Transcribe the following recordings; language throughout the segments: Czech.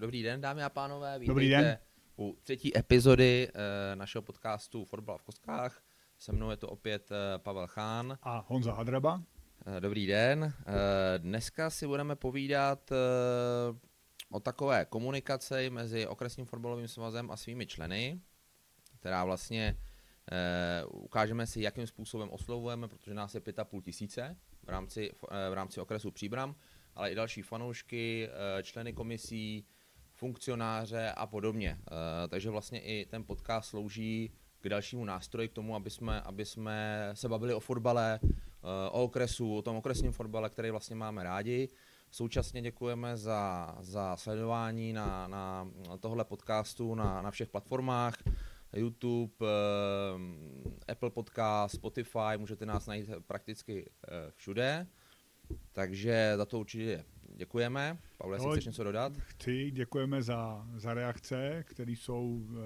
dobrý den, dámy a pánové. Vítejte Dobrý den. u třetí epizody e, našeho podcastu Fotbal v koskách. Se mnou je to opět e, Pavel Chán. A Honza Hadraba. E, dobrý den. E, dneska si budeme povídat e, o takové komunikaci mezi okresním fotbalovým svazem a svými členy, která vlastně e, ukážeme si, jakým způsobem oslovujeme, protože nás je pět a půl tisíce v rámci, v rámci okresu Příbram ale i další fanoušky, členy komisí, funkcionáře a podobně. Eh, takže vlastně i ten podcast slouží k dalšímu nástroji, k tomu, aby jsme, aby jsme se bavili o fotbale, eh, o okresu, o tom okresním fotbale, který vlastně máme rádi. Současně děkujeme za, za sledování na, na tohle podcastu na, na všech platformách. YouTube, Apple Podcast, Spotify, můžete nás najít prakticky všude. Takže za to určitě děkujeme. Pavle, no, chceš něco dodat? Chci, děkujeme za, za reakce, které jsou e,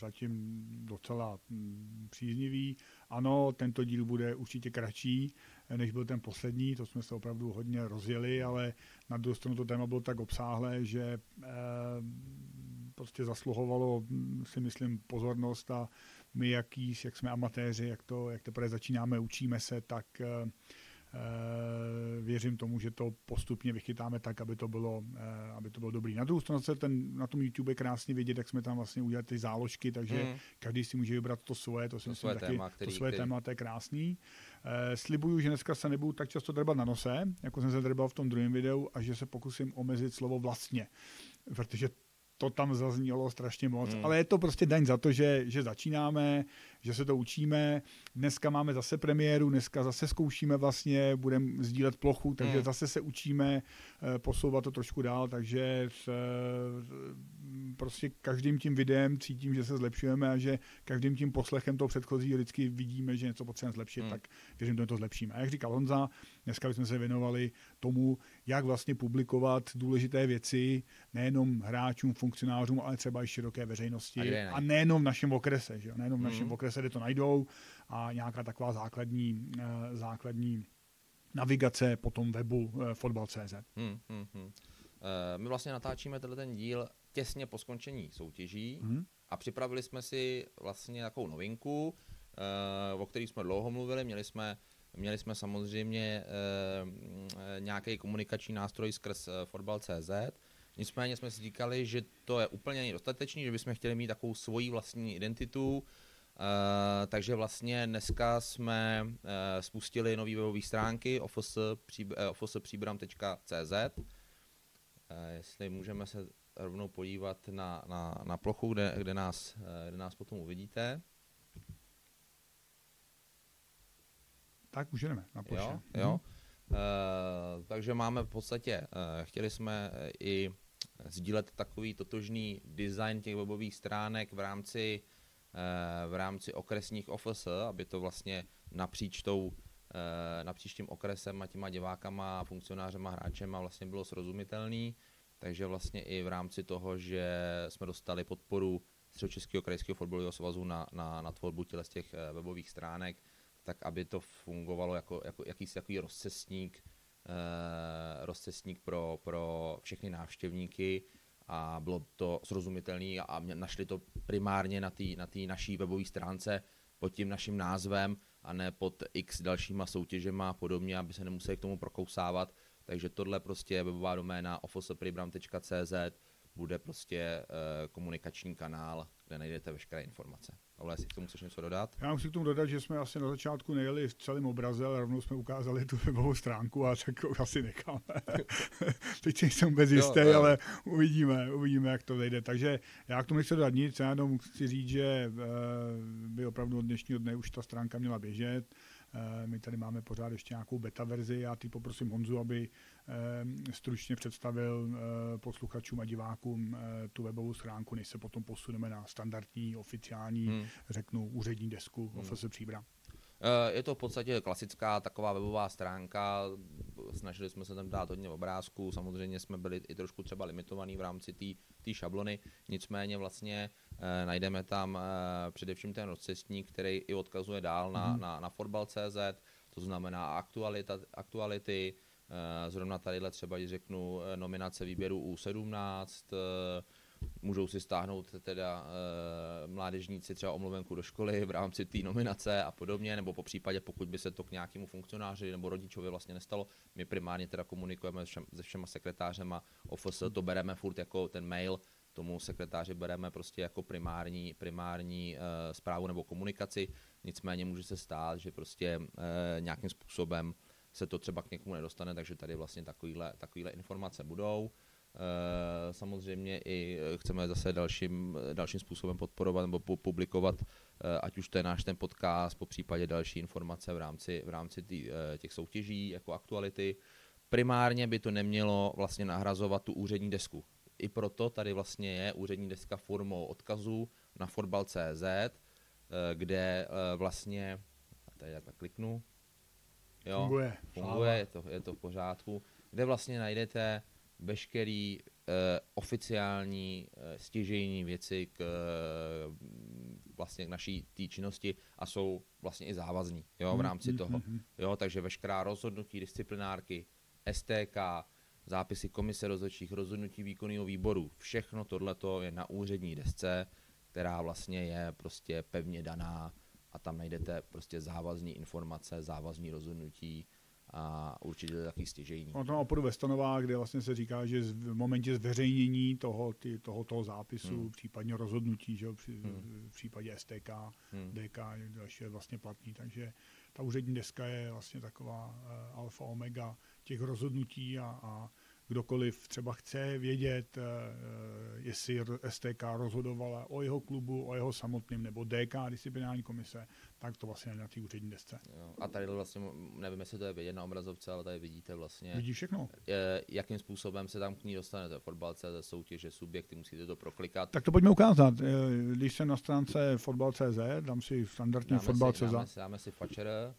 zatím docela m, mm, příznivý. Ano, tento díl bude určitě kratší, než byl ten poslední, to jsme se opravdu hodně rozjeli, ale na druhou stranu to téma bylo tak obsáhlé, že e, prostě zasluhovalo, mm, si myslím, pozornost a my, jaký, jak jsme amatéři, jak to, jak teprve začínáme, učíme se, tak e, Eh, věřím tomu, že to postupně vychytáme tak, aby to bylo, eh, aby to bylo dobrý. Na druhou stranu se ten, na tom YouTube je krásně vidět, jak jsme tam vlastně udělali ty záložky, takže mm. každý si může vybrat to svoje, to, to svoje taky, téma, který, to svoje který... téma, to je krásný. Uh, slibuju, že dneska se nebudu tak často drbat na nose, jako jsem se drbal v tom druhém videu a že se pokusím omezit slovo vlastně, protože to tam zaznělo strašně moc, hmm. ale je to prostě daň za to, že, že začínáme, že se to učíme. Dneska máme zase premiéru, dneska zase zkoušíme vlastně, budeme sdílet plochu, takže hmm. zase se učíme eh, posouvat to trošku dál, takže eh, prostě každým tím videem cítím, že se zlepšujeme a že každým tím poslechem toho předchozího vždycky vidíme, že něco potřebujeme zlepšit, hmm. tak věřím, že to zlepšíme. A jak říkal Honza, dneska jsme se věnovali tomu, jak vlastně publikovat důležité věci nejenom hráčům, funkcionářům, ale třeba i široké veřejnosti. A, a nejenom v našem okrese, že jo? nejenom v našem mm. okrese, kde to najdou a nějaká taková základní, uh, základní navigace po tom webu uh, fotbal.cz. Hmm, hmm, hmm. Uh, my vlastně natáčíme tenhle ten díl těsně po skončení soutěží hmm. a připravili jsme si vlastně takovou novinku, uh, o které jsme dlouho mluvili. Měli jsme Měli jsme samozřejmě e, nějaký komunikační nástroj skrz e, fotbal.cz, nicméně jsme si říkali, že to je úplně nedostatečný, že bychom chtěli mít takovou svoji vlastní identitu, e, takže vlastně dneska jsme e, spustili nové webové stránky ofosepříbram.cz e, jestli můžeme se rovnou podívat na, na, na plochu, kde, kde, nás, kde nás potom uvidíte. Tak už jdeme na ploše. Jo, jo. Hmm. Uh, takže máme v podstatě, uh, chtěli jsme i sdílet takový totožný design těch webových stránek v rámci, uh, v rámci okresních OFS, aby to vlastně napříč tou napříč tím okresem a těma divákama, funkcionářema, hráčema vlastně bylo srozumitelný. Takže vlastně i v rámci toho, že jsme dostali podporu Středočeského krajského fotbalového svazu na, na, na tvorbu těle z těch webových stránek, tak aby to fungovalo jako, jako jakýsi takový rozcestník, eh, rozcestník pro, pro všechny návštěvníky a bylo to srozumitelné a našli to primárně na té na naší webové stránce pod tím naším názvem a ne pod x dalšíma soutěžema a podobně, aby se nemuseli k tomu prokousávat. Takže tohle prostě je webová doména ofospribram.cz bude prostě eh, komunikační kanál, kde najdete veškeré informace. Ale jestli k tomu chceš něco dodat? Já musím k tomu dodat, že jsme asi na začátku nejeli v celém obraze, ale rovnou jsme ukázali tu webovou stránku a tak asi necháme. Teď jsem vůbec jistý, jo, ale uvidíme, uvidíme, jak to vejde. Takže já k tomu nechci dodat nic, já jenom chci říct, že eh, by opravdu od dnešního dne už ta stránka měla běžet. Eh, my tady máme pořád ještě nějakou beta verzi. Já ty poprosím Honzu, aby eh, stručně představil eh, posluchačům a divákům tu webovou stránku, než se potom posuneme na standardní, oficiální, hmm. řeknu, úřední desku hmm. Office Příbram. Je to v podstatě klasická taková webová stránka, snažili jsme se tam dát hodně obrázků, samozřejmě jsme byli i trošku třeba limitovaní v rámci té šablony, nicméně vlastně eh, najdeme tam eh, především ten rozcestník, který i odkazuje dál na, mm. na, na fotbal.cz, to znamená aktualita, aktuality, Zrovna tadyhle třeba, když řeknu nominace výběru U17, můžou si stáhnout teda uh, mládežníci třeba omluvenku do školy v rámci té nominace a podobně, nebo po případě, pokud by se to k nějakému funkcionáři nebo rodičovi vlastně nestalo, my primárně teda komunikujeme se všema sekretářema OFS, to bereme furt jako ten mail, tomu sekretáři bereme prostě jako primární, primární uh, zprávu nebo komunikaci, nicméně může se stát, že prostě uh, nějakým způsobem se to třeba k někomu nedostane, takže tady vlastně takovýhle, takovýhle informace budou. Eh, samozřejmě i eh, chceme zase dalším, dalším způsobem podporovat nebo publikovat, eh, ať už to je náš ten podcast, po případě další informace v rámci, v rámci tý, těch soutěží jako aktuality. Primárně by to nemělo vlastně nahrazovat tu úřední desku. I proto tady vlastně je úřední deska formou odkazu na fotbal.cz, kde vlastně, tady takhle kliknu, jo, funguje, funguje je, to, je to v pořádku, kde vlastně najdete veškerý uh, oficiální uh, stěžejní věci k uh, vlastně k naší té činnosti a jsou vlastně i závazní jo, v hmm, rámci hmm, toho. Hmm, jo, takže veškerá rozhodnutí disciplinárky, STK, zápisy komise rozhodčích, rozhodnutí výkonného výboru, všechno tohleto je na úřední desce, která vlastně je prostě pevně daná a tam najdete prostě závazní informace, závazní rozhodnutí, a určitě to taky stěžejní. Ono to má oporu ve stanovách, kde vlastně se říká, že v momentě zveřejnění toho, ty, toho, toho zápisu, hmm. případně rozhodnutí, že při, hmm. v případě STK, hmm. DK, další je vlastně platný, takže ta úřední deska je vlastně taková uh, alfa omega těch rozhodnutí a, a kdokoliv třeba chce vědět, eh, eh, jestli STK rozhodovala o jeho klubu, o jeho samotným, nebo DK, disciplinární komise, tak to vlastně na té úřední desce. Jo, a tady vlastně, nevím, jestli to je vidět na obrazovce, ale tady vidíte vlastně, Vidí všechno. jakým způsobem se tam k ní dostanete. Fotbalce, soutěže, subjekty, musíte to proklikat. Tak to pojďme ukázat. Eh, když jsem na stránce fotbal.cz, dám si standardně fotbal.cz. Dáme, dáme si fačer,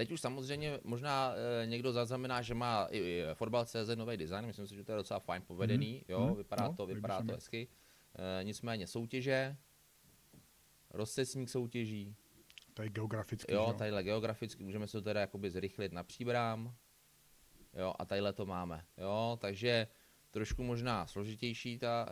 Teď už samozřejmě možná e, někdo zaznamená, že má i, i Fotbal.cz nový design, myslím si, že to je docela fajn povedený, mm. jo, mm. vypadá no, to, vypadá to hezky. E, nicméně soutěže, rozcesník soutěží. Tady geograficky. Jo, tadyhle geograficky, můžeme se to teda jakoby zrychlit na příbrám. Jo, a tadyhle to máme. Jo, takže trošku možná složitější ta,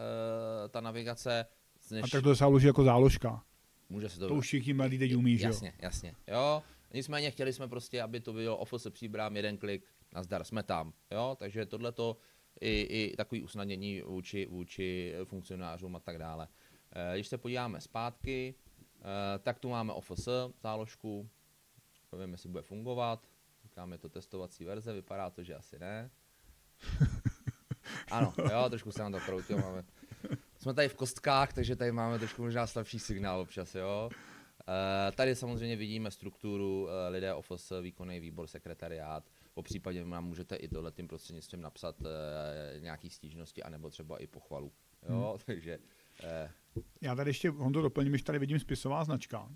e, ta navigace. Než... A tak to se jako záložka. Může se to... To už všichni mladí teď umí, že jo? Jasně, jasně. Jo, Nicméně chtěli jsme prostě, aby to bylo OFS příbrám, jeden klik, nazdar, jsme tam. Jo? Takže tohle to i, i takový usnadnění vůči, vůči funkcionářům a tak dále. Eh, když se podíváme zpátky, eh, tak tu máme OFS záložku, nevím, jestli bude fungovat, říkáme to testovací verze, vypadá to, že asi ne. Ano, jo, trošku se nám to kroutilo, máme. Jsme tady v kostkách, takže tady máme trošku možná slabší signál občas, jo. Eh, tady samozřejmě vidíme strukturu eh, lidé OFS, výkonný výbor, sekretariát. Po případě nám můžete i tohle tím prostřednictvím napsat eh, nějaký stížnosti, anebo třeba i pochvalu. Jo, hmm. takže já tady ještě, on to doplním, když tady vidím spisová značka,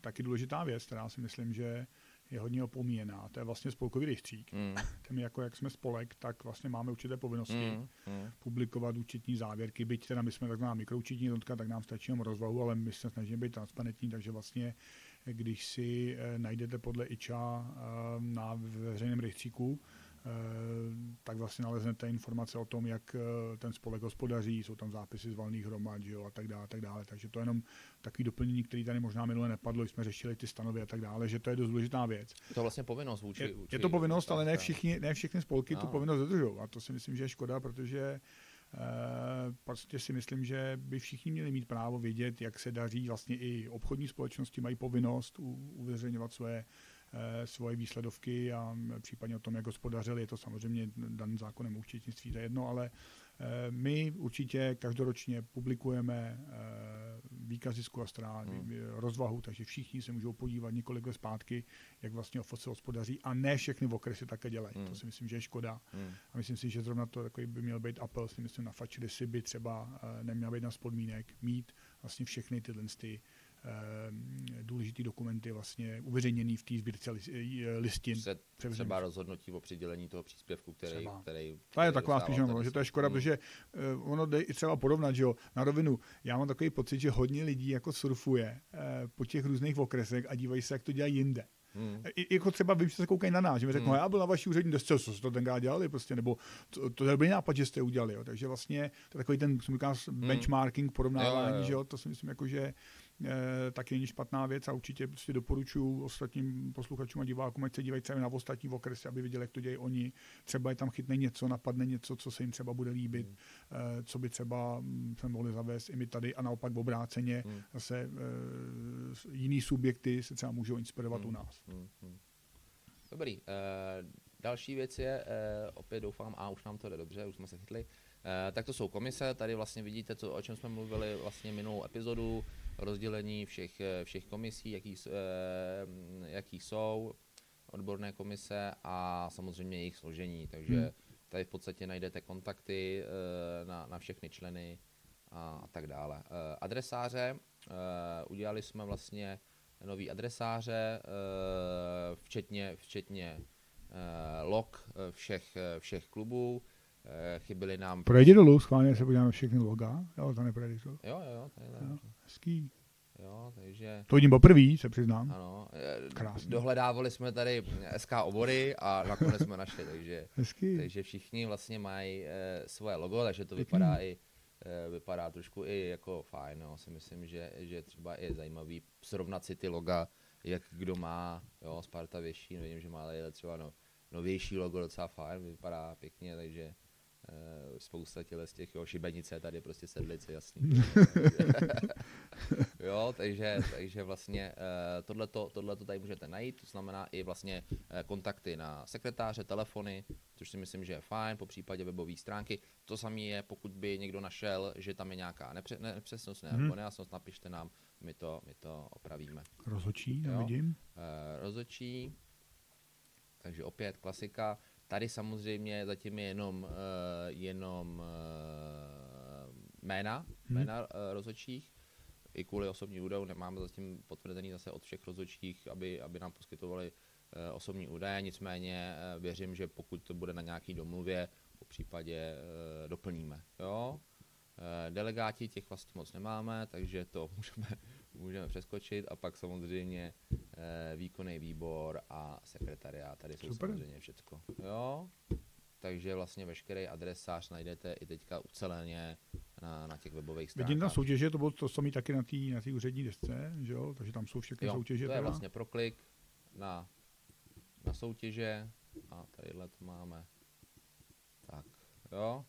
taky důležitá věc, která si myslím, že je hodně opomíjená. To je vlastně spolkový rejstřík. Mm. Ten jako jak jsme spolek, tak vlastně máme určité povinnosti mm. Mm. publikovat účetní závěrky, byť teda my jsme takzvaná mikroučetní jednotka, tak nám stačí jenom rozvahu, ale my se snažíme být transparentní, takže vlastně když si eh, najdete podle IČA eh, na veřejném rejstříku, tak vlastně naleznete informace o tom, jak eh, ten spolek hospodaří, jsou tam zápisy z valných hromad jo, a tak dále, tak dále. Takže to je jenom takový doplnění, který tady možná minule nepadlo, jsme řešili ty stanovy a tak dále, že to je dost důležitá věc. Je to vlastně povinnost vůči. Je, je to povinnost, ale ne, všichni, ne všechny spolky no. tu povinnost dodržují. A to si myslím, že je škoda, protože Uh, prostě si myslím, že by všichni měli mít právo vědět, jak se daří. Vlastně i obchodní společnosti mají povinnost uveřejňovat své Eh, svoje výsledovky a případně o tom, jak hospodařili. Je to samozřejmě daným zákonem účetnictví, to je jedno, ale eh, my určitě každoročně publikujeme eh, výkazy z kolastrán, hmm. rozvahu, takže všichni se můžou podívat několik let zpátky, jak vlastně OFOS hospodaří a ne všechny v okresy také dělají. Hmm. To si myslím, že je škoda. Hmm. A myslím si, že zrovna to takový by měl být apel, si myslím, na si by třeba neměl být na podmínek mít vlastně všechny tyhle ty Eh, důležitý dokumenty vlastně uveřejněný v té sbírce eh, listin. Se třeba rozhodnutí o přidělení toho příspěvku, který... Třeba. který, to je taková spíš, že to je škoda, hmm. protože uh, ono jde i třeba porovnat, že jo, na rovinu. Já mám takový pocit, že hodně lidí jako surfuje uh, po těch různých okresech a dívají se, jak to dělají jinde. Hmm. I, jako třeba vím, že se koukají na nás, že mi řeknou, hmm. já byl na vaší úřední desce, co jste to tenkrát dělali, prostě, nebo to, to dobrý nápad, že jste udělali. Jo. Takže vlastně to je takový ten, co říká, hmm. benchmarking, porovnávání, jo, jo. že jo, to si myslím, jako, že Eh, taky není špatná věc a určitě prostě doporučuji ostatním posluchačům a divákům, ať se dívají třeba na ostatní okresy, aby viděli, jak to dějí oni. Třeba je tam chytne něco, napadne něco, co se jim třeba bude líbit. Eh, co by třeba hm, jsme mohli zavést i my tady a naopak v obráceně hmm. zase eh, jiný subjekty se třeba můžou inspirovat hmm. u nás. Hmm. Hmm. Dobrý. Uh, další věc je, uh, opět doufám, a už nám to jde dobře, už jsme se chytli, uh, tak to jsou komise, tady vlastně vidíte, to, o čem jsme mluvili vlastně minulou epizodu, rozdělení všech, eh, všech komisí, jaký, eh, jaký jsou, odborné komise a samozřejmě jejich složení. Takže hmm. tady v podstatě najdete kontakty eh, na, na všechny členy a, a tak dále. Adresáře, udělali jsme vlastně nový adresáře, včetně, včetně log všech, všech klubů. Chyběly nám... Projdi dolů, schválně se podíváme všechny loga. Jo, to neprojde. Jo, jo, jo. jo hezký. Jo, takže... To vidím poprvé, se přiznám. Ano, eh, Krásný. dohledávali jsme tady SK obory a nakonec jsme našli, takže, Hezký. takže všichni vlastně mají e, svoje logo, takže to Pěkný. vypadá i e, vypadá trošku i jako fajn, no. si myslím, že, že třeba je zajímavý srovnat si ty loga, jak kdo má, jo, Sparta větší, no, vím, že má třeba no, novější logo docela fajn, vypadá pěkně, takže spousta těle z těch, jo, šibenice tady prostě sedlice, jasný. jo, takže, takže vlastně uh, tohleto, tohleto tady můžete najít, to znamená i vlastně uh, kontakty na sekretáře, telefony, což si myslím, že je fajn, po případě webové stránky. To samé je, pokud by někdo našel, že tam je nějaká nepře- nepřesnost hmm. nebo nejasnost, napište nám, my to, my to opravíme. Rozočí, já vidím. Uh, rozočí, takže opět klasika. Tady samozřejmě zatím je jenom, uh, jenom uh, jména, hmm. jména uh, rozhodčích. I kvůli osobní údajů nemáme zatím potvrdený zase od všech rozhodčích, aby, aby nám poskytovali uh, osobní údaje, nicméně uh, věřím, že pokud to bude na nějaký domluvě, po případě uh, doplníme. Jo? Uh, delegáti těch vlastně moc nemáme, takže to můžeme, můžeme přeskočit a pak samozřejmě Eh, výkonný výbor a sekretariát. Tady jsou Super. samozřejmě všechno. Jo? Takže vlastně veškerý adresář najdete i teďka uceleně na, na těch webových stránkách. Vidím na soutěže, to bylo to samé taky na té na úřední desce, že jo? takže tam jsou všechny jo, soutěže. To je teda. vlastně proklik na, na soutěže a tadyhle to máme. Tak, jo.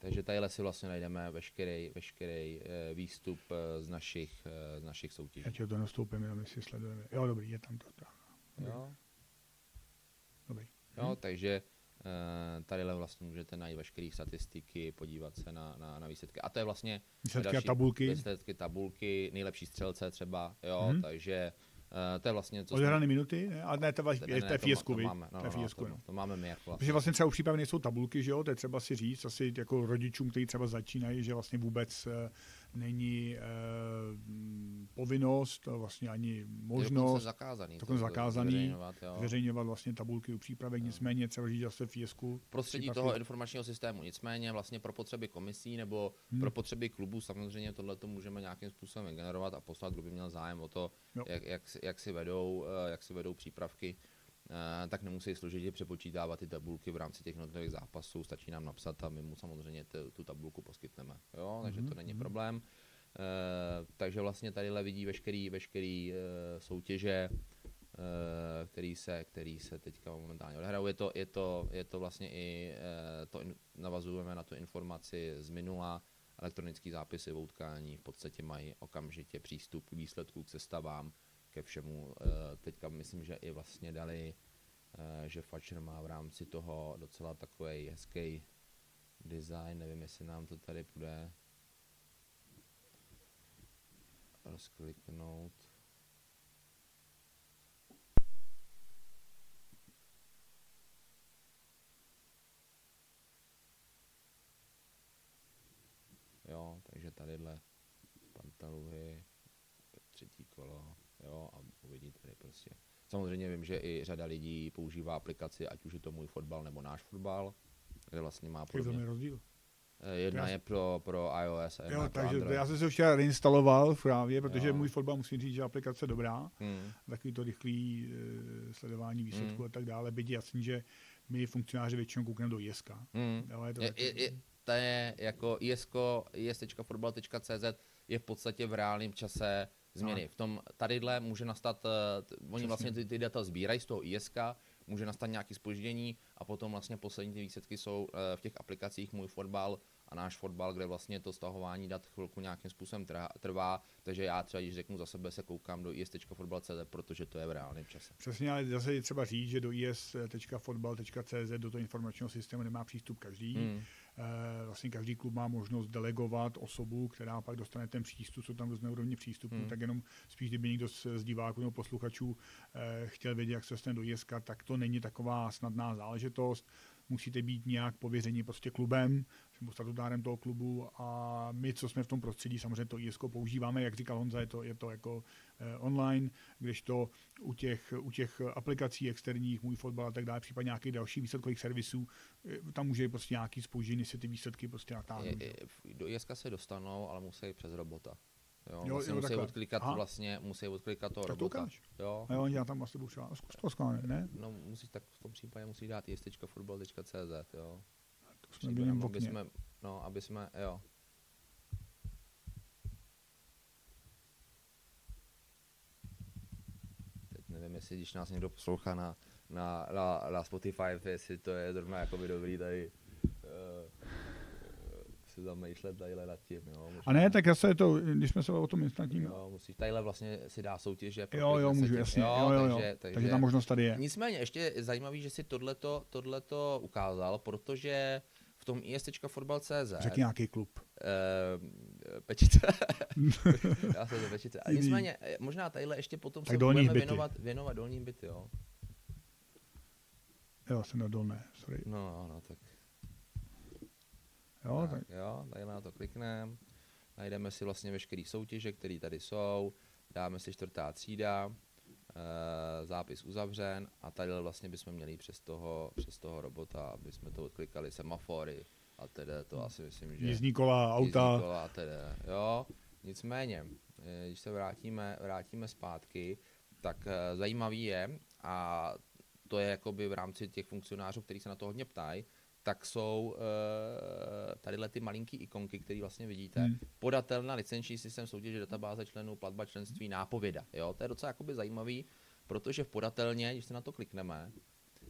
Takže tadyhle si vlastně najdeme veškerý, veškerý uh, výstup uh, z našich, uh, z našich soutěží. Já tě to nastoupím, jenom jestli sledujeme. Jo, dobrý, je tam to. Dobrý. Jo. Dobrý. Jo, hm. takže tadyhle vlastně můžete najít veškeré statistiky, podívat se na, na, na výsledky. A to je vlastně výsledky další, a tabulky. Výsledky, tabulky, nejlepší střelce třeba, jo, hmm. takže to je vlastně... Co Odehrané jsme... minuty? Ne? A ne, to, je, ne, ne, to je fiesku, to, máme, no, to, je no, fiesku, no, to, to, máme my jako vlastně. Protože vlastně třeba u přípravy nejsou tabulky, že jo, to je třeba si říct, asi jako rodičům, kteří třeba začínají, že vlastně vůbec uh, není eh, povinnost, vlastně ani možnost. Je zakázaný. Dokonce zakázaný zveřejňovat, zveřejňovat vlastně tabulky u přípravek, no. nicméně třeba říct zase fiesku. Prostředí přípravky. toho informačního systému, nicméně vlastně pro potřeby komisí nebo hmm. pro potřeby klubů samozřejmě tohle to můžeme nějakým způsobem generovat a poslat, kdo by měl zájem o to, jak, jak, jak, si vedou, eh, jak si vedou přípravky tak nemusí složitě přepočítávat ty tabulky v rámci těch jednotlivých zápasů, stačí nám napsat a my mu samozřejmě t- tu tabulku poskytneme. Jo? Takže to mhm, není mhm. problém. Uh, takže vlastně tadyhle vidí veškerý, veškerý uh, soutěže, uh, který, se, který se teďka momentálně odehrajou. Je to, je to, je to vlastně i, uh, to in, navazujeme na tu informaci z minula, elektronický zápisy v utkání v podstatě mají okamžitě přístup k výsledku, k sestavám, ke všemu. Eh, teďka myslím, že i vlastně dali, eh, že Fatcher má v rámci toho docela takový hezký design, nevím, jestli nám to tady bude rozkliknout. Jo, takže tadyhle pantaluhy, třetí kolo jo, a uvidí tady prostě. Samozřejmě vím, že i řada lidí používá aplikaci, ať už je to můj fotbal nebo náš fotbal, kde vlastně má podobně. Je rozdíl? Eh, Jedna je pro, pro iOS a jedna Jo, pro takže Android. já jsem se včera reinstaloval právě, protože Jo. můj fotbal musím říct, že aplikace je dobrá. Hmm. Takový to rychlý e, sledování výsledků Hmm. a tak dále. Byť jasný, že my funkcionáři většinou koukneme do ISK. Hmm. Jo, je to Je, taky- je, je, to je jako isko, je v podstatě v reálném čase změny. V tom tadyhle může nastat, eh, oni Přesně. vlastně ty, ty data sbírají z toho ISK, může nastat nějaký spoždění a potom vlastně poslední ty výsledky jsou eh, v těch aplikacích Můj fotbal a náš fotbal, kde vlastně to stahování dat chvilku nějakým způsobem trvá, takže já třeba, když řeknu za sebe, se koukám do is.football.cz, protože to je v reálném čase. Přesně, ale zase je třeba říct, že do is.fotbal.cz do toho informačního systému nemá přístup každý. Hmm. Eh, Vlastně každý klub má možnost delegovat osobu, která pak dostane ten přístup, jsou tam různé úrovně přístupu, Hmm. tak jenom spíš, kdyby někdo z, z diváků nebo posluchačů eh, chtěl vědět, jak se dostane do ISK, tak to není taková snadná záležitost. Musíte být nějak pověření prostě klubem, nebo statutárem toho klubu a my, co jsme v tom prostředí, samozřejmě to ISK používáme, jak říkal Honza, je to, je to jako eh, online, kdežto u těch, u těch aplikací externích, můj fotbal a tak dále, případně nějakých dalších výsledkových servisů, eh, tam může prostě nějaký spouždění si ty výsledky prostě natáhnout. Je- je- Do ISK se dostanou, ale musí přes robota. Jo, Jo, vlastně jo, musí takhle. odklikat Aha. vlastně, musí odklikat toho Tak to robota. ukáž. Jo, A jo, já tam asi budu třeba, zkus to skládat, ne? no musíš tak v tom případě musí dát is.football.cz, jo. To jsme byli v okně. jsme, no, aby jsme, jo. Teď nevím, jestli když nás někdo poslouchá na, na, na, na Spotify, jestli to je zrovna jakoby dobrý tady uh, si zamýšlet tadyhle nad tím, jo. Možná, A ne, tak já se to, když jsme se o tom instantním, jo, Jo, musíš, tadyhle vlastně si dá soutěž, že jo, se můžu, tím. jasně, jo, jo, jo. Takže, Takže, takže, ta možnost tady je. Nicméně, ještě je zajímavý, že si tohleto, tohleto ukázal, protože v tom is.fotbal.cz Řekni nějaký klub. eh, Pečice. Já se to Pečice. A nicméně, eh, možná tadyhle ještě potom Tak se budeme byty. věnovat, věnovat dolní byty, jo. Jo, jsem na dolné, sorry. No, no, tak, Jo, tak, tak. jo, tady na to klikneme, najdeme si vlastně veškeré soutěže, které tady jsou, dáme si čtvrtá třída, eh, zápis uzavřen a tady vlastně bychom měli přes toho, přes toho robota, aby jsme to odklikali semafory a tedy to asi myslím, že... jízdní kola, jízdní auta, kola a tedy, jo. Nicméně, eh, když se vrátíme, vrátíme zpátky, tak eh, zajímavý je, a to je jakoby v rámci těch funkcionářů, kteří se na to hodně ptají, tak jsou uh, tadyhle ty malinký ikonky, které vlastně vidíte. Hmm. Podatelna licenční systém soutěže databáze členů, platba členství, nápověda. Jo? To je docela jakoby zajímavý, protože v podatelně, když se na to klikneme,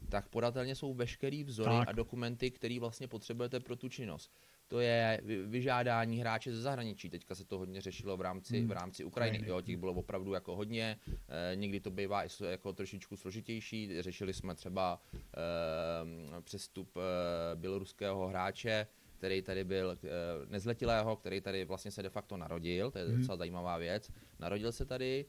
tak podatelně jsou veškerý vzory Tak. a dokumenty, které vlastně potřebujete pro tu činnost. To je vy- vyžádání hráče ze zahraničí. Teďka se to hodně řešilo v rámci, Hmm. v rámci Ukrajiny. Jo, těch bylo opravdu jako hodně. E, někdy to bývá jako trošičku složitější. Řešili jsme třeba e, přestup e, běloruského hráče, který tady byl nezletilého, který tady vlastně se de facto narodil. To je Hmm. docela zajímavá věc. Narodil se tady,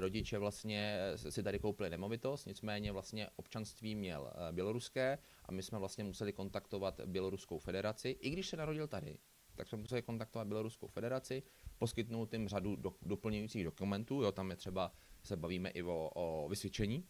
rodiče vlastně si tady koupili nemovitost, nicméně vlastně občanství měl e, běloruské a my jsme vlastně museli kontaktovat Běloruskou federaci, i když se narodil tady, tak jsme museli kontaktovat Běloruskou federaci, poskytnout jim řadu do, doplňujících dokumentů, jo, tam je třeba, se bavíme i o, o vysvědčení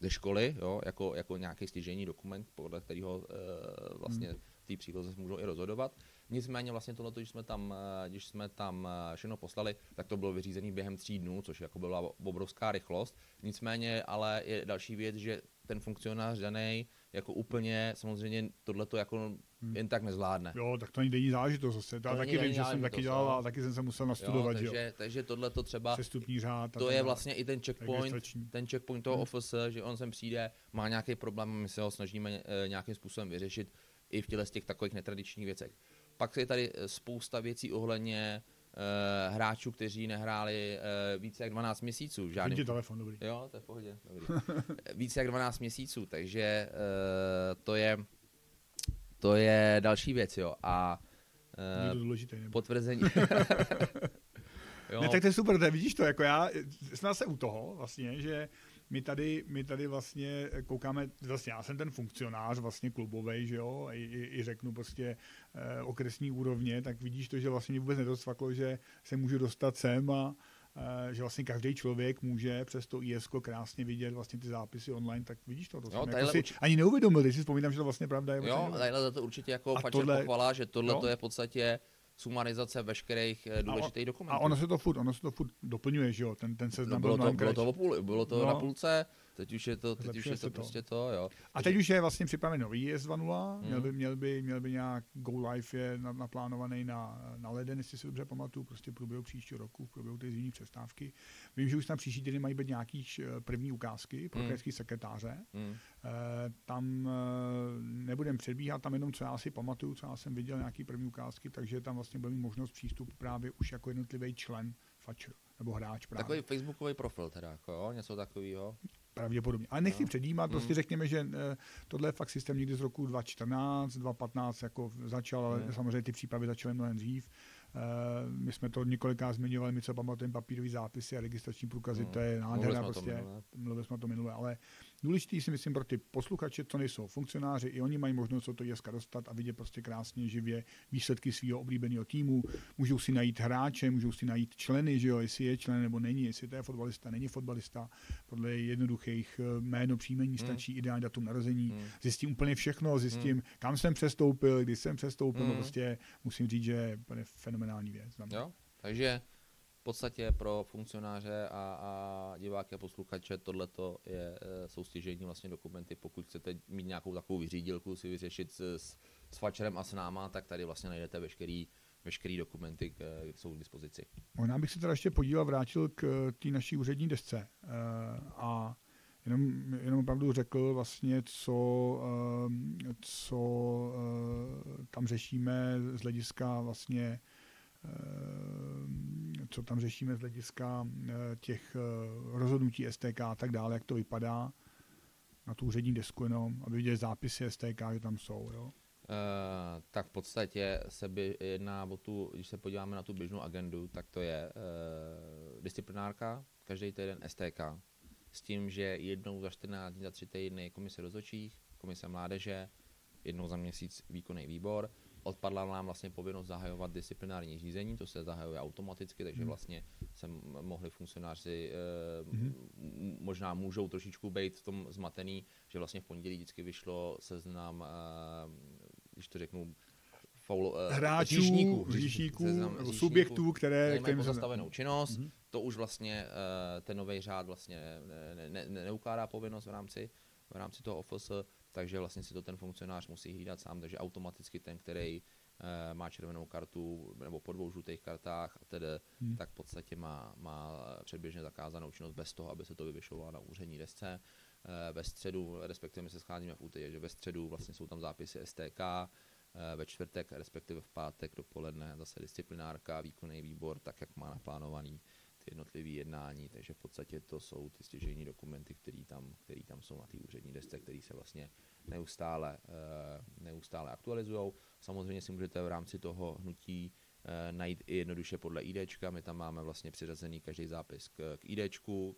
ze školy, jo, jako, jako nějaký stěžení dokument, podle kterého e, vlastně v té příloze můžou i rozhodovat. Nicméně vlastně tohle, když jsme tam, eh, když jsme tam eh, všechno poslali, tak to bylo vyřízené během tří dnů, což jako byla obrovská rychlost. Nicméně, ale je další věc, že ten funkcionář daný jako úplně samozřejmě tohleto jako Hmm. jen tak nezvládne. jo, tak to není denní záležitost zase. To já To taky vím, že jsem taky dělal jo. a taky jsem se musel nastudovat, jo, jo. takže, takže tohleto třeba, Přestupní řád. to je vlastně i ten checkpoint, ten checkpoint toho Hmm. OFS, že on sem přijde, má nějaký problém, my se ho snažíme e, nějakým způsobem vyřešit i v těle z těch takových netradičních věcech. Pak je tady eh, spousta věcí ohledně e, hráčů, kteří nehráli e, více jak 12 měsíců. Žádný, telefon, dobrý. jo, to je v pohodě, dobrý. více jak 12 měsíců, takže e, to je to je další věc, jo. A to důležité. Potvrzení. jo, Ne, tak to je super, to je, vidíš to, jako já, jsme zase u toho vlastně, že my tady, my tady vlastně koukáme, vlastně já jsem ten funkcionář vlastně klubový, že jo, i, i, i řeknu prostě eh, okresní úrovně, tak vidíš to, že vlastně mě vůbec nedosvaklo, že se můžu dostat sem a, eh, že vlastně každý člověk může přes to ISK krásně vidět vlastně ty zápisy online, tak vidíš to. to Jo, jsem jako si určitě- ani neuvědomil, když si vzpomínám, že to vlastně pravda je. Jo, vlastně- za to určitě jako A tohle- pochvala, že tohle jo. to je v podstatě sumarizace veškerých eh, důležitých dokumentů. A ono se to furt, ono se to furt doplňuje, že jo, ten, ten no, seznam bylo, byl to, bylo, to, půl, bylo to No. na půlce, teď už je to, teď už je to to. prostě to, jo. A teď už je vlastně připraven nový JS 2.0, Mhm. měl, by, měl, by, měl by nějak Go Live je na- naplánovaný na, na leden, jestli si dobře pamatuju, prostě v průběhu příštího roku, v průběhu té zimní přestávky. Vím, že už tam příští týden mají být nějaký první ukázky pro Mhm. krajský sekretáře. Hmm. Eh, Tam eh, nebudem předbíhat, tam jenom co já si pamatuju, co já jsem viděl, nějaký první ukázky, takže tam vlastně bude mít možnost přístupu právě už jako jednotlivý člen Fatcher nebo hráč právě. Takový facebookový profil teda, jako jo, něco takového. Pravděpodobně. Ale nechci No. předjímat, prostě Mm. řekněme, že eh, tohle je fakt systém někdy z roku 2014, 2015 jako začal, ale Mm. samozřejmě ty přípravy začaly mnohem dřív. Eh, My jsme to několikrát zmiňovali, my co pamatujeme papírový zápisy a registrační průkazy, Mm. to je Mluvili nádhera o tom prostě. minule. Mluvili jsme o tom minule, ale důležitý si myslím pro ty posluchače, co nejsou funkcionáři, i oni mají možnost o to dneska dostat a vidět prostě krásně živě výsledky svého oblíbeného týmu. Můžou si najít hráče, můžou si najít členy, že jo, jestli je člen nebo není, jestli to je fotbalista, není fotbalista. Podle jednoduchých eh, jméno, příjmení stačí, ideální datum narození. Hmm. Zjistím úplně všechno, zjistím, kam jsem přestoupil, kdy jsem přestoupil, no Hmm. prostě musím říct, že je fenomenální věc. Jo? Takže v podstatě pro funkcionáře a, a diváky a posluchače tohle je, eh, jsou stěžení vlastně dokumenty. Pokud chcete mít nějakou takovou vyřídilku si vyřešit s, s, s fačerem a s náma, tak tady vlastně najdete veškerý, veškerý dokumenty, k- jsou k dispozici. Možná bych se teda ještě podíval, vrátil k eh, té naší úřední desce eh, a jenom, jenom opravdu řekl vlastně, co, eh, co eh, tam řešíme z hlediska vlastně eh, co tam řešíme z hlediska eh, těch eh, rozhodnutí STK a tak dále, jak to vypadá na tu úřední desku jenom, aby viděli zápisy STK, že tam jsou. Jo. Eh, tak v podstatě se by jedná o tu, když se podíváme na tu běžnou agendu, tak to je uh, disciplinárka, každý týden STK, s tím, že jednou za 14 dní, za 3 týdny komise rozhodčích, komise mládeže, jednou za měsíc výkonný výbor. Odpadla nám vlastně povinnost zahajovat disciplinární řízení, to se zahajuje automaticky, takže Hmm. vlastně se mohli funkcionáři, eh, Mhm. m- možná můžou trošičku být v tom zmatený, že vlastně v pondělí vždycky vyšlo seznam, eh, když to řeknu, faul, eh, Hráčů, seznam nebo hříšníků, subjektů, které... mají se- pozastavenou činnost, Mhm. to už vlastně ten nový řád vlastně ne, ne, ne, neukládá povinnost v rámci, v rámci toho OFS, takže vlastně si to ten funkcionář musí hlídat sám, takže automaticky ten, který eh, má červenou kartu nebo po dvou žlutých kartách a tedy, Hmm. tak v podstatě má, má předběžně zakázanou činnost bez toho, aby se to vyvyšovalo na úřední desce. Eh, ve středu, respektive my se scházíme v úterý, že ve středu vlastně jsou tam zápisy STK, eh, ve čtvrtek, respektive v pátek dopoledne zase disciplinárka, výkonný výbor, tak jak má naplánovaný jednotlivé jednání, takže v podstatě to jsou ty stěžejní dokumenty, které tam, který tam jsou na té úřední desce, které se vlastně neustále, eh, neustále aktualizují. Samozřejmě si můžete v rámci toho hnutí eh, najít i jednoduše podle IDčka, my tam máme vlastně přiřazený každý zápis k, k IDčku,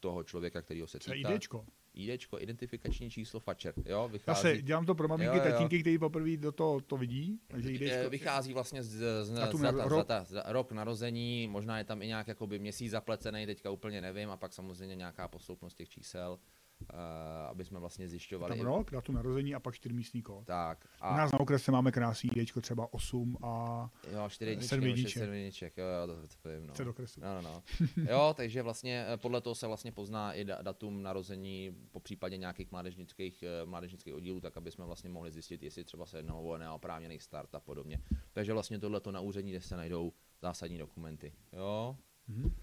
toho člověka, kterýho se Co je týká. IDčko? IDčko, identifikační číslo fačer, jo, vychází. Zase dělám to pro maminky, Jo, jo. tatínky, kteří poprvé do toho to vidí, takže Eh, IDčko. Vychází vlastně z, z, z, z, data, z rok? data, z, rok narození, možná je tam i nějak jakoby měsíc zaplecený, teďka úplně nevím, a pak samozřejmě nějaká posloupnost těch čísel, aby jsme vlastně zjišťovali. Tam rok, datum narození a pak čtyřmístný kód. Tak, U a nás na okrese máme krásný IDčko, třeba 8 a jo, čtyři jedničky, sedm nebo jedniček. šest sedm jedniček, jo, jo, to, to vím, no. do kresu. No, no, no. Jo, takže vlastně eh, podle toho se vlastně pozná i da- datum narození, po případě nějakých mládežnických, eh, mládežnických oddílů, tak aby jsme vlastně mohli zjistit, jestli třeba se jednalo o neoprávněný start a podobně. Takže vlastně tohle to na úřední desce najdou zásadní dokumenty. Jo, Mhm.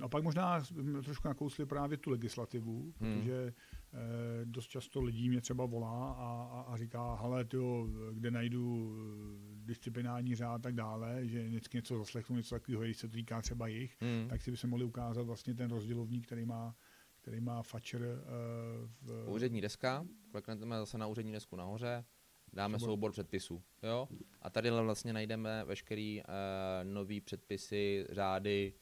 No a pak možná jsme trošku nakousli právě tu legislativu, Hmm. protože eh, dost často lidí mě třeba volá a, a, a říká, hele, tyjo, kde najdu eh, disciplinární řád a tak dále, že vždycky něco zaslechnu, něco takového, když se to týká třeba jich, hmm. tak si by se mohli ukázat vlastně ten rozdělovník, který má, který má Fatcher eh, v, úřední deska, klikneme zase na úřední desku nahoře, dáme Soubor. soubor předpisů. Jo? A tady vlastně najdeme veškerý uh, nový předpisy, řády,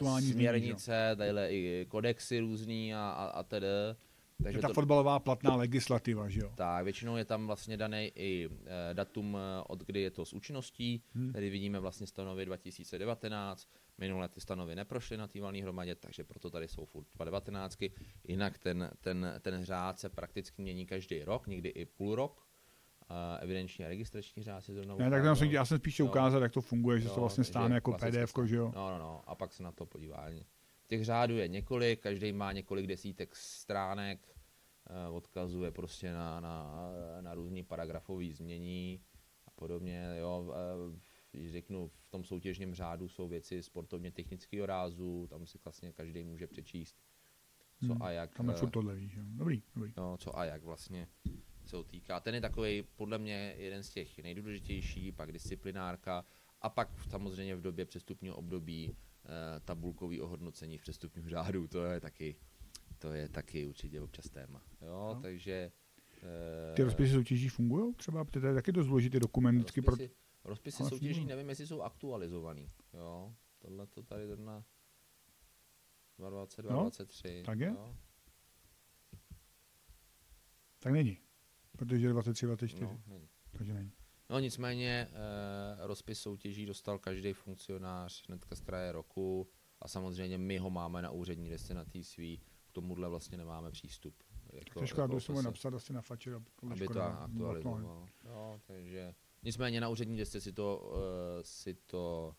uh, směrnice, tadyhle i kodexy různý a, a, a tedy. Takže je ta to, fotbalová platná legislativa, že jo? Tak, většinou je tam vlastně daný i e, datum, od kdy je to s účinností, hmm. tady vidíme vlastně stanovy 2019, minulé ty stanovy neprošly na té valné hromadě, takže proto tady jsou furt 2019. Jinak ten, ten, ten řád se prakticky mění každý rok, někdy i půl rok, evidenční a registrační řád se zrovna Ne, tak jsem, já jsem spíš ukázat, jak to funguje, že jo, to vlastně stáne jako PDF, že jo? No, no, no, a pak se na to podívá. Těch řádů je několik, každý má několik desítek stránek, eh, odkazuje prostě na, na, na různý paragrafový změní a podobně. Jo. Eh, když řeknu, v tom soutěžním řádu jsou věci sportovně technického rázu, tam si vlastně každý může přečíst, co hmm, a jak. Tam je furt tohle, víš, jo. Dobrý, dobrý. No, co a jak vlastně se týká. Ten je takový podle mě jeden z těch nejdůležitější, pak disciplinárka a pak samozřejmě v době přestupního období eh, tabulkový ohodnocení v přestupním řádu, to je taky, to je taky určitě občas téma. Jo, no. takže... Eh, Ty rozpisy soutěží fungují třeba? To je taky dost důležitý dokument. Rozpisy, pro... rozpisy soutěží, fungují. nevím, jestli jsou aktualizovaný. Jo, tohle to tady na 2022, no, 2023. Tak je? Jo. Tak není. Protože 23, 24. No, není. Takže není. No nicméně eh, rozpis soutěží dostal každý funkcionář hnedka z kraje roku a samozřejmě my ho máme na úřední desce na svý, k tomuhle vlastně nemáme přístup. Jako, to škoda, jako to napsat asi na fačer, aby to, aby to aktualizoval. No, takže nicméně na úřední desce si to, uh, si to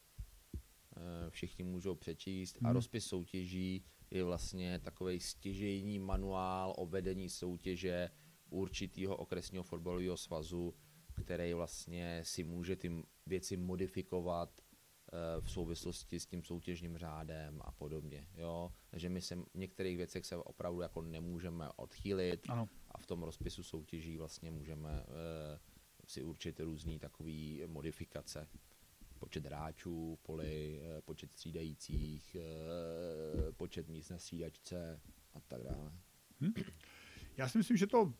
uh, všichni můžou přečíst hmm. a rozpis soutěží je vlastně takový stěžejní manuál o vedení soutěže, určitého okresního fotbalového svazu, který vlastně si může ty věci modifikovat eh, v souvislosti s tím soutěžním řádem a podobně. Jo? Takže my se v některých věcech se opravdu jako nemůžeme odchýlit ano. a v tom rozpisu soutěží vlastně můžeme uh, si určit různé takové modifikace. Počet hráčů, poli, uh, počet střídajících, počet míst na střídačce a tak dále. Hm? Já si myslím, že to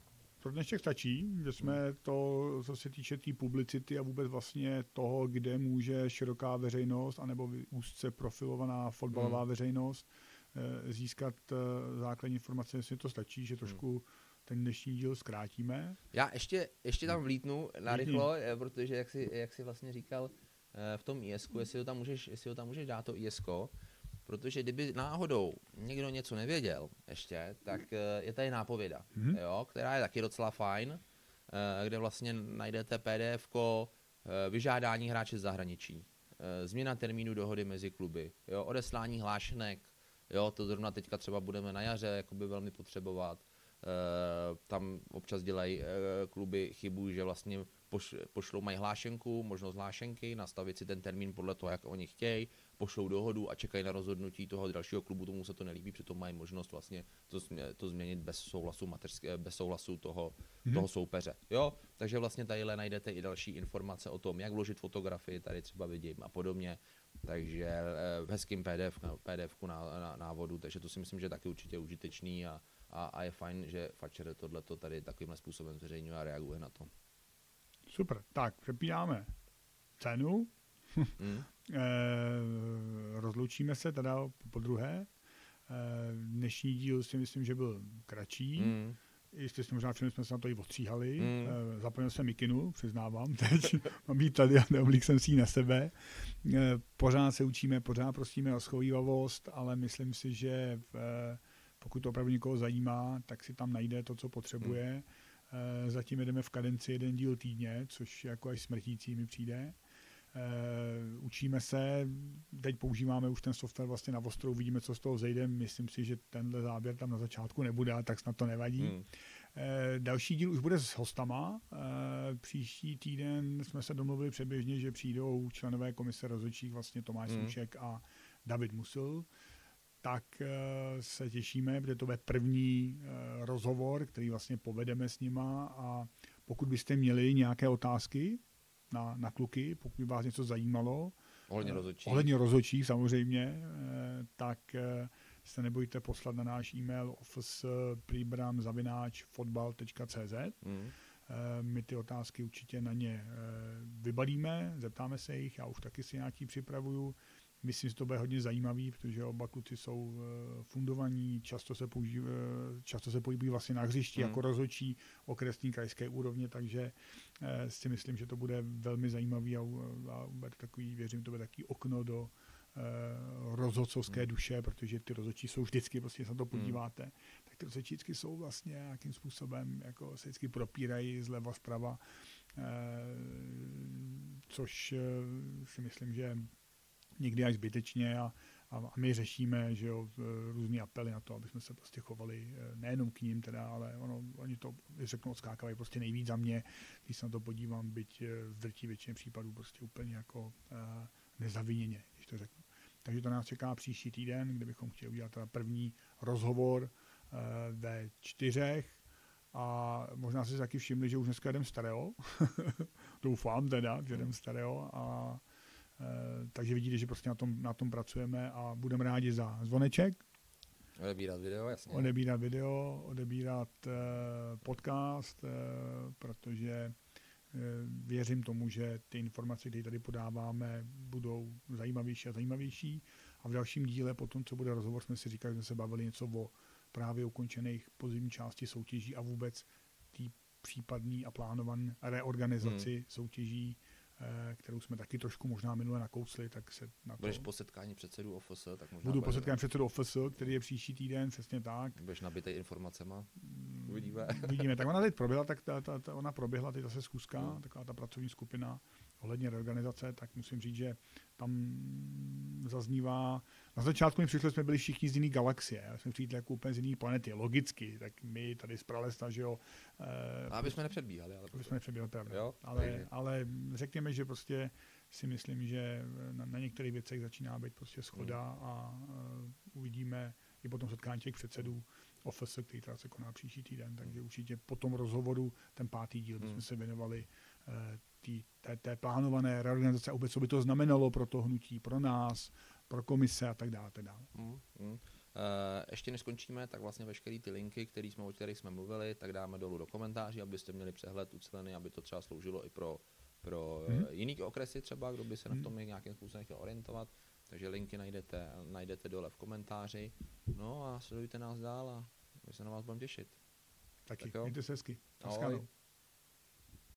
pro dnešek stačí, že jsme to, co se týče té tý publicity a vůbec vlastně toho, kde může široká veřejnost anebo úzce profilovaná fotbalová hmm. veřejnost eh, získat eh, základní informace, jestli to stačí, že trošku hmm. ten dnešní díl zkrátíme. Já ještě, ještě tam vlítnu na rychlo, eh, protože jak jsi, jak jsi vlastně říkal v tom ISku, jestli ho tam můžeš, jestli ho tam můžeš dát to ISko, Protože kdyby náhodou někdo něco nevěděl ještě, tak eh, je tady nápověda, mm-hmm. jo, která je taky docela fajn, eh, kde vlastně najdete pdf eh, vyžádání hráče z zahraničí, změna termínu dohody mezi kluby, jo, odeslání hlášenek, jo, to zrovna teďka třeba budeme na jaře jakoby velmi potřebovat, tam občas dělají kluby chybu, že vlastně pošlou mají hlášenku, možnost hlášenky, nastavit si ten termín podle toho, jak oni chtějí, pošlou dohodu a čekají na rozhodnutí toho dalšího klubu, tomu se to nelíbí, přitom mají možnost vlastně to, to změnit bez souhlasu, mateřské, bez souhlasu toho, mm-hmm. toho soupeře. Jo? Takže vlastně tadyhle najdete i další informace o tom, jak vložit fotografii, tady třeba vidím a podobně. Takže eh, v hezkým PDF, PDF na, na, návodu, takže to si myslím, že je taky určitě užitečný a, a, a je fajn, že Fatcher tohleto tady takovýmhle způsobem zveřejňuje a reaguje na to. Super, tak přepínáme cenu. Mm. E, rozloučíme se teda po druhé. E, dnešní díl si myslím, že byl kratší. Mm. Jestli jste možná všimli, jsme se na to i ostříhali. Mm. E, zapomněl jsem mikinu, přiznávám teď. Mám být tady a neoblík jsem si ji na sebe. E, pořád se učíme, pořád prosíme o schovývavost, ale myslím si, že v, pokud to opravdu někoho zajímá, tak si tam najde to, co potřebuje. Mm Eh, zatím jedeme v kadenci jeden díl týdně, což jako až smrtící mi přijde. Eh, učíme se, teď používáme už ten software vlastně na ostrou, vidíme, co z toho zejde. Myslím si, že tenhle záběr tam na začátku nebude, tak snad to nevadí. Hmm. Eh, další díl už bude s hostama. Příští týden jsme se domluvili předběžně, že přijdou členové komise rozhodčích, vlastně Tomáš hmm. Souček a David Musil tak eh, se těšíme, protože to bude první eh, rozhovor, který vlastně povedeme s nima a pokud byste měli nějaké otázky na, na kluky, pokud by vás něco zajímalo, ohledně eh, rozhodčích, ohledně rozhodčích samozřejmě, tak se nebojte poslat na náš e-mail officepribram.fotbal.cz mm. My ty otázky určitě na ně vybalíme, zeptáme se jich, já už taky si nějaký připravuju Myslím, že to bude hodně zajímavý, protože oba kluci jsou fundovaní, často se, použív, často se pohybují vlastně na hřišti hmm. jako rozhodčí okresní krajské úrovně, takže si myslím, že to bude velmi zajímavý a, a bude takový, věřím, to bude takový okno do, rozhodcovské hmm. duše, protože ty rozhodčí jsou vždycky, prostě se na to hmm. podíváte, hmm. tak ty rozhodčí jsou vlastně nějakým způsobem, jako se vždycky propírají zleva zprava, eh, což eh, si myslím, že někdy až zbytečně a, a my řešíme že jo, různý apely na to, aby jsme se prostě chovali eh, nejenom k ním, teda, ale ono, oni to řeknou odskákávají prostě nejvíc za mě, když se na to podívám, byť v drtí většině případů prostě úplně jako uh, nezaviněně, když to řeknu. Takže to nás čeká příští týden, kde bychom chtěli udělat teda první rozhovor uh, ve čtyřech a možná si taky všimli, že už dneska jdem stereo. Doufám teda, že jdem stereo a takže vidíte, že prostě na tom, na tom pracujeme a budeme rádi za zvoneček. Odebírat video, jasně. Odebírat video, odebírat uh, podcast, uh, protože Eh, věřím tomu, že ty informace, které tady podáváme, budou zajímavější a zajímavější. A v dalším díle, po tom, co bude rozhovor, jsme si říkali, že jsme se bavili něco o právě ukončených pozivní části soutěží a vůbec té případný a plánované reorganizaci hmm. soutěží Eh, kterou jsme taky trošku možná minule nakousli, tak se na to... Budeš po setkání předsedů OFS, tak možná... Budu po setkání předsedů OFS, který je příští týden, přesně tak. Budeš nabitý informacema, mm, uvidíme. Uvidíme, tak ona teď proběhla, tak ta, ta, ta, ona proběhla teď zase zkuska, hmm. taková ta pracovní skupina ohledně reorganizace, tak musím říct, že tam zaznívá, na začátku mi přišlo, že jsme byli všichni z jiné galaxie, jsme přijeli jako úplně z jiné planety, logicky, tak my tady z Pralesta, že jo. Eh, aby jsme nepředbíhali. Ale aby jsme nepředbíhali, pravda. Jo? Ale, ale řekněme, že prostě si myslím, že na, na některých věcech začíná být prostě schoda hmm. a uh, uvidíme i potom setkání těch předsedů OFS, který teda se koná příští týden, takže určitě po tom rozhovoru ten pátý díl bychom hmm. se věnovali uh, tý, té, té plánované reorganizace a vůbec, co by to znamenalo pro to hnutí, pro nás, pro komise a tak dále. Tak dále. Mm, mm. Uh, ještě než skončíme, tak vlastně veškeré ty linky, který jsme, o kterých jsme mluvili, tak dáme dolů do komentáří, abyste měli přehled ucelený, aby to třeba sloužilo i pro, pro mm. jiný okresy třeba, kdo by se mm. na tom nějakým způsobem chtěl orientovat. Takže linky najdete, najdete dole v komentáři. No a sledujte nás dál a my se na vás budeme těšit. Taky, tak jo. mějte se hezky. Ahoj.